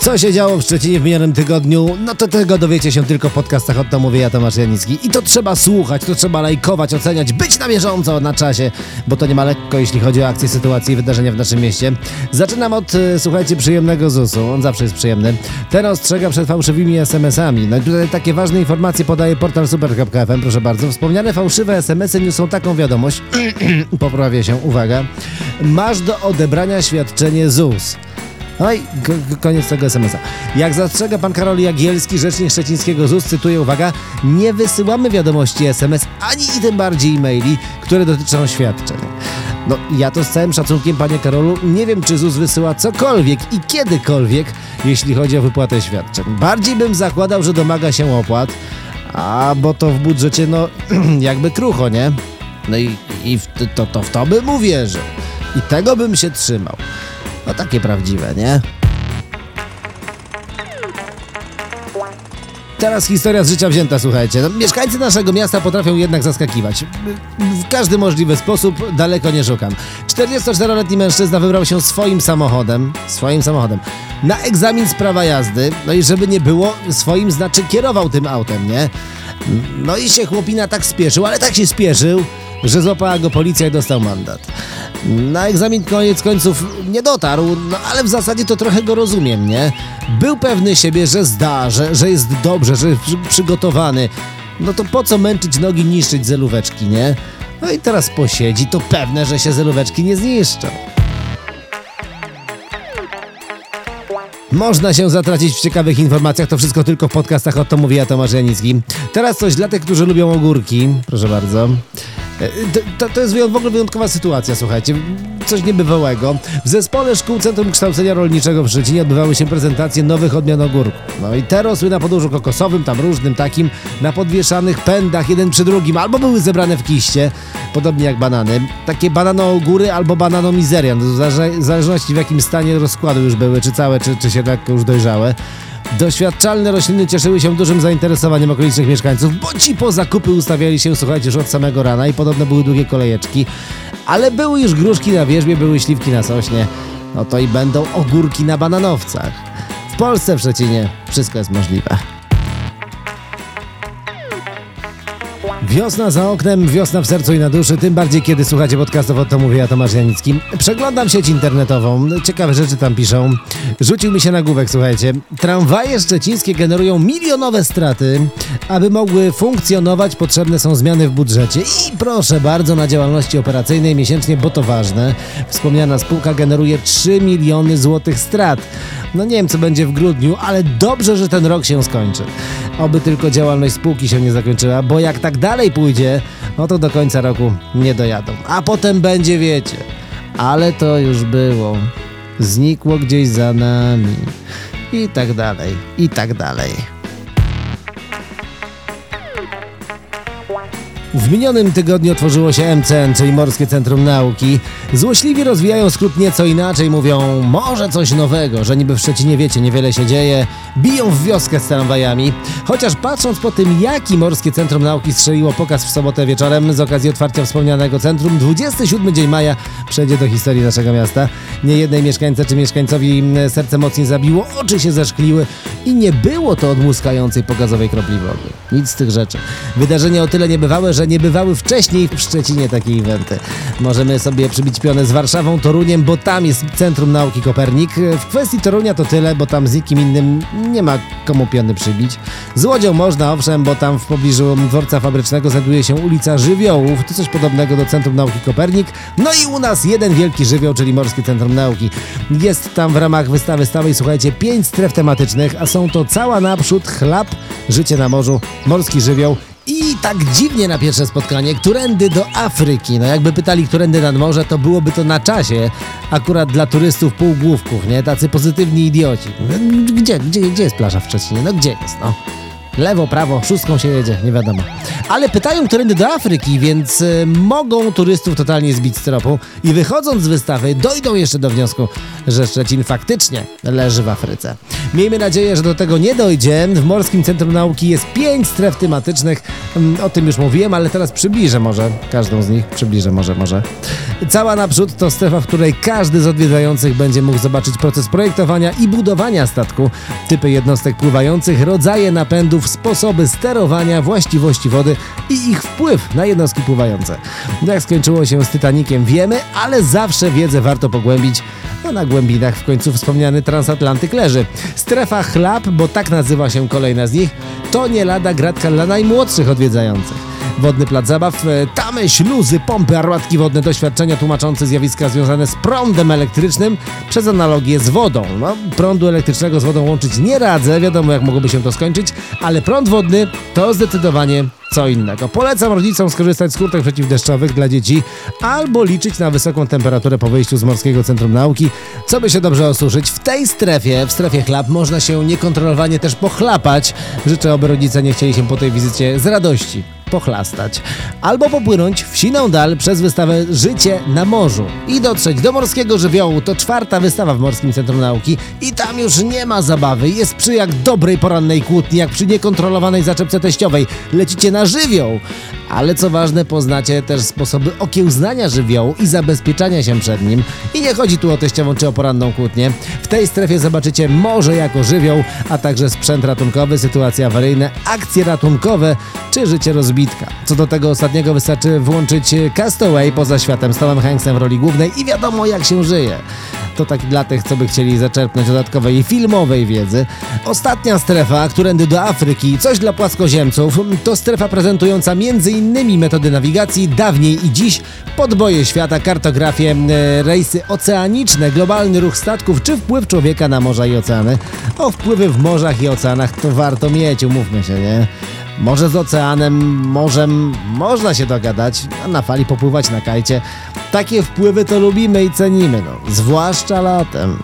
Co się działo w Szczecinie w minionym tygodniu? No to tego dowiecie się tylko w podcastach od to mówię ja Tomasz Janicki. I to trzeba słuchać, to trzeba lajkować, oceniać, być na bieżąco na czasie, bo to nie ma lekko, jeśli chodzi o akcje, sytuacje i wydarzenia w naszym mieście. Zaczynam od, e, słuchajcie, przyjemnego ZUS-u. On zawsze jest przyjemny. Ten ostrzega przed fałszywymi SMS-ami. No i tutaj takie ważne informacje podaje portal super.fm, proszę bardzo. Wspomniane fałszywe SMS-y niosą taką wiadomość, poprawię się, uwaga, masz do odebrania świadczenie ZUS. No i koniec tego SMS-a. Jak zastrzega pan Karol Jagielski, rzecznik szczecińskiego ZUS, cytuję, uwaga, nie wysyłamy wiadomości SMS, ani i tym bardziej e-maili, które dotyczą świadczeń. No, ja to z całym szacunkiem, panie Karolu, nie wiem, czy ZUS wysyła cokolwiek i kiedykolwiek, jeśli chodzi o wypłatę świadczeń. Bardziej bym zakładał, że domaga się opłat, a bo to w budżecie, no, jakby krucho, nie? No i, i w, to, to w to bym uwierzył. I tego bym się trzymał. No takie prawdziwe, nie? Teraz historia z życia wzięta, słuchajcie. No, mieszkańcy naszego miasta potrafią jednak zaskakiwać. W każdy możliwy sposób, daleko nie szukam. 44-letni mężczyzna wybrał się swoim samochodem, swoim samochodem, na egzamin z prawa jazdy. No i żeby nie było, swoim znaczy kierował tym autem, nie? No i się chłopina tak spieszył, ale tak się spieszył, że złapała go policja i dostał mandat. Na egzamin koniec końców nie dotarł, no ale w zasadzie to trochę go rozumiem, nie? Był pewny siebie, że zda, że, że jest dobrze, że jest przygotowany. No to po co męczyć nogi, niszczyć zelóweczki, nie? No i teraz posiedzi, to pewne, że się zelóweczki nie zniszczą. Można się zatracić w ciekawych informacjach, to wszystko tylko w podcastach, o to mówi ja Tomasz Janicki. Teraz coś dla tych, którzy lubią ogórki, proszę bardzo. E, to, to jest w ogóle wyjątkowa sytuacja, słuchajcie coś niebywałego. W zespole szkół Centrum Kształcenia Rolniczego w Szczecinie odbywały się prezentacje nowych odmian ogórków. No i te rosły na podłożu kokosowym, tam różnym takim, na podwieszanych pędach, jeden przy drugim, albo były zebrane w kiście, podobnie jak banany. Takie banano-ogóry albo banano-mizerian, w zależności w jakim stanie rozkładu już były, czy całe, czy, czy się tak już dojrzałe. Doświadczalne rośliny cieszyły się dużym zainteresowaniem okolicznych mieszkańców, bo ci po zakupy ustawiali się, słuchajcie, już od samego rana i podobno były długie kolejeczki. Ale były już gruszki na wierzbie, były śliwki na sośnie. No to i będą ogórki na bananowcach. W Polsce w Szczecinie wszystko jest możliwe. Wiosna za oknem, wiosna w sercu i na duszy, tym bardziej kiedy słuchacie podcastów, o to mówię ja Tomasz Janicki. Przeglądam sieć internetową, ciekawe rzeczy tam piszą. Rzucił mi się na główek, słuchajcie. Tramwaje szczecińskie generują milionowe straty. Aby mogły funkcjonować, potrzebne są zmiany w budżecie. I proszę bardzo, na działalności operacyjnej miesięcznie, bo to ważne. Wspomniana spółka generuje 3 miliony złotych strat. No nie wiem, co będzie w grudniu, ale dobrze, że ten rok się skończy. Oby tylko działalność spółki się nie zakończyła, bo jak tak dalej pójdzie, no to do końca roku nie dojadą. A potem będzie, wiecie. Ale to już było. Znikło gdzieś za nami. I tak dalej, i tak dalej. W minionym tygodniu otworzyło się MCN, czyli Morskie Centrum Nauki. Złośliwi rozwijają skrót nieco inaczej, mówią może coś nowego, że niby w Szczecinie wiecie, niewiele się dzieje, biją w wioskę z tramwajami. Chociaż patrząc po tym, jaki Morskie Centrum Nauki strzeliło pokaz w sobotę wieczorem z okazji otwarcia wspomnianego centrum, 27 dzień maja przejdzie do historii naszego miasta. Nie jednej mieszkańce czy mieszkańcowi serce mocniej zabiło, oczy się zeszkliły i nie było to odmuskającej pokazowej kropli wody. Nic z tych rzeczy. Wydarzenie o tyle niebywałe, że nie bywały wcześniej w Szczecinie takie eventy. Możemy sobie przybić pionę z Warszawą, Toruniem, bo tam jest Centrum Nauki Kopernik. W kwestii Torunia to tyle, bo tam z nikim innym nie ma komu piony przybić. Z Łodzią można, owszem, bo tam w pobliżu dworca fabrycznego znajduje się ulica Żywiołów, to coś podobnego do Centrum Nauki Kopernik. No i u nas jeden wielki żywioł, czyli Morskie Centrum Nauki. Jest tam w ramach wystawy stałej, słuchajcie, pięć stref tematycznych, a są to cała naprzód, chlap, życie na morzu, morski żywioł i tak dziwnie na pierwsze spotkanie, którędy do Afryki. No jakby pytali, którędy nad morze, to byłoby to na czasie. Akurat dla turystów półgłówków, nie? Tacy pozytywni idioci. Gdzie, gdzie, gdzie jest plaża w Szczecinie? No gdzie jest, no? Lewo, prawo, szóstką się jedzie, nie wiadomo. Ale pytają, którędy do Afryki, więc y, mogą turystów totalnie zbić z tropu i wychodząc z wystawy dojdą jeszcze do wniosku, że Szczecin faktycznie leży w Afryce. Miejmy nadzieję, że do tego nie dojdzie. W Morskim Centrum Nauki jest pięć stref tematycznych. Mm, O tym już mówiłem, ale teraz przybliżę może każdą z nich. Przybliżę może, może. Cała naprzód to strefa, w której każdy z odwiedzających będzie mógł zobaczyć proces projektowania i budowania statku, typy jednostek pływających, rodzaje napędów, sposoby sterowania, właściwości wody i ich wpływ na jednostki pływające. Jak skończyło się z Titanikiem wiemy, ale zawsze wiedzę warto pogłębić, a na głębinach w końcu wspomniany transatlantyk leży. Strefa chlap, bo tak nazywa się kolejna z nich, to nie lada gratka dla najmłodszych odwiedzających. Wodny plac zabaw, e, tamy, śluzy, pompy, armatki wodne, doświadczenia tłumaczące zjawiska związane z prądem elektrycznym przez analogię z wodą. No, prądu elektrycznego z wodą łączyć nie radzę, wiadomo jak mogłoby się to skończyć, ale prąd wodny to zdecydowanie co innego. Polecam rodzicom skorzystać z kurtek przeciwdeszczowych dla dzieci albo liczyć na wysoką temperaturę po wyjściu z Morskiego Centrum Nauki, co by się dobrze osuszyć. W tej strefie, w strefie chlap, można się niekontrolowanie też pochlapać. Życzę, aby rodzice nie chcieli się po tej wizycie z radości pochlastać. Albo popłynąć w siną dal przez wystawę Życie na morzu i dotrzeć do Morskiego Żywiołu. To czwarta wystawa w Morskim Centrum Nauki i tam już nie ma zabawy. Jest przy jak dobrej porannej kłótni, jak przy niekontrolowanej zaczepce teściowej. Lecicie na żywioł. Ale co ważne, poznacie też sposoby okiełznania żywiołu i zabezpieczania się przed nim. I nie chodzi tu o teściową czy o poranną kłótnię. W tej strefie zobaczycie morze jako żywioł, a także sprzęt ratunkowy, sytuacje awaryjne, akcje ratunkowe czy życie rozbitka. Co do tego ostatniego wystarczy włączyć Castaway poza światem z Tomem Hanksem w roli głównej i wiadomo jak się żyje. To tak dla tych, co by chcieli zaczerpnąć dodatkowej filmowej wiedzy. Ostatnia strefa, którędy do Afryki, coś dla płaskoziemców, to strefa prezentująca m.in. metody nawigacji dawniej i dziś, podboje świata, kartografię, e, rejsy oceaniczne, globalny ruch statków czy wpływ człowieka na morza i oceany. O wpływy w morzach i oceanach to warto mieć, umówmy się, nie? Może z oceanem, morzem można się dogadać, a na fali popływać na kajcie. Takie wpływy to lubimy i cenimy, no, zwłaszcza latem.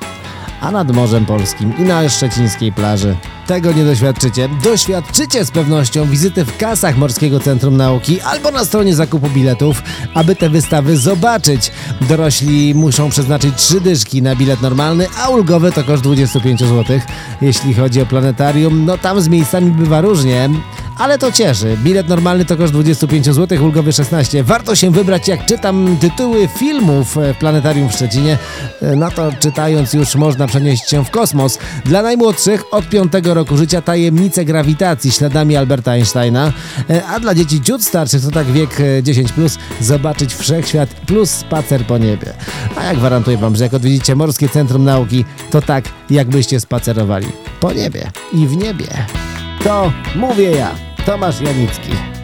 A nad Morzem Polskim i na szczecińskiej plaży tego nie doświadczycie. Doświadczycie z pewnością wizyty w kasach Morskiego Centrum Nauki albo na stronie zakupu biletów, aby te wystawy zobaczyć. Dorośli muszą przeznaczyć trzy dyszki na bilet normalny, a ulgowy to koszt 25 zł. Jeśli chodzi o planetarium, no tam z miejscami bywa różnie. Ale to cieszy. Bilet normalny to koszt 25 zł, ulgowy 16. Warto się wybrać, jak czytam tytuły filmów w Planetarium w Szczecinie. No to czytając już można przenieść się w kosmos. Dla najmłodszych od 5 roku życia tajemnice grawitacji śladami Alberta Einsteina, a dla dzieci ciut starszych to tak wiek 10+, plus, zobaczyć wszechświat plus spacer po niebie. A ja gwarantuję wam, że jak odwiedzicie Morskie Centrum Nauki, to tak jakbyście spacerowali po niebie i w niebie. To mówię ja, Tomasz Janicki.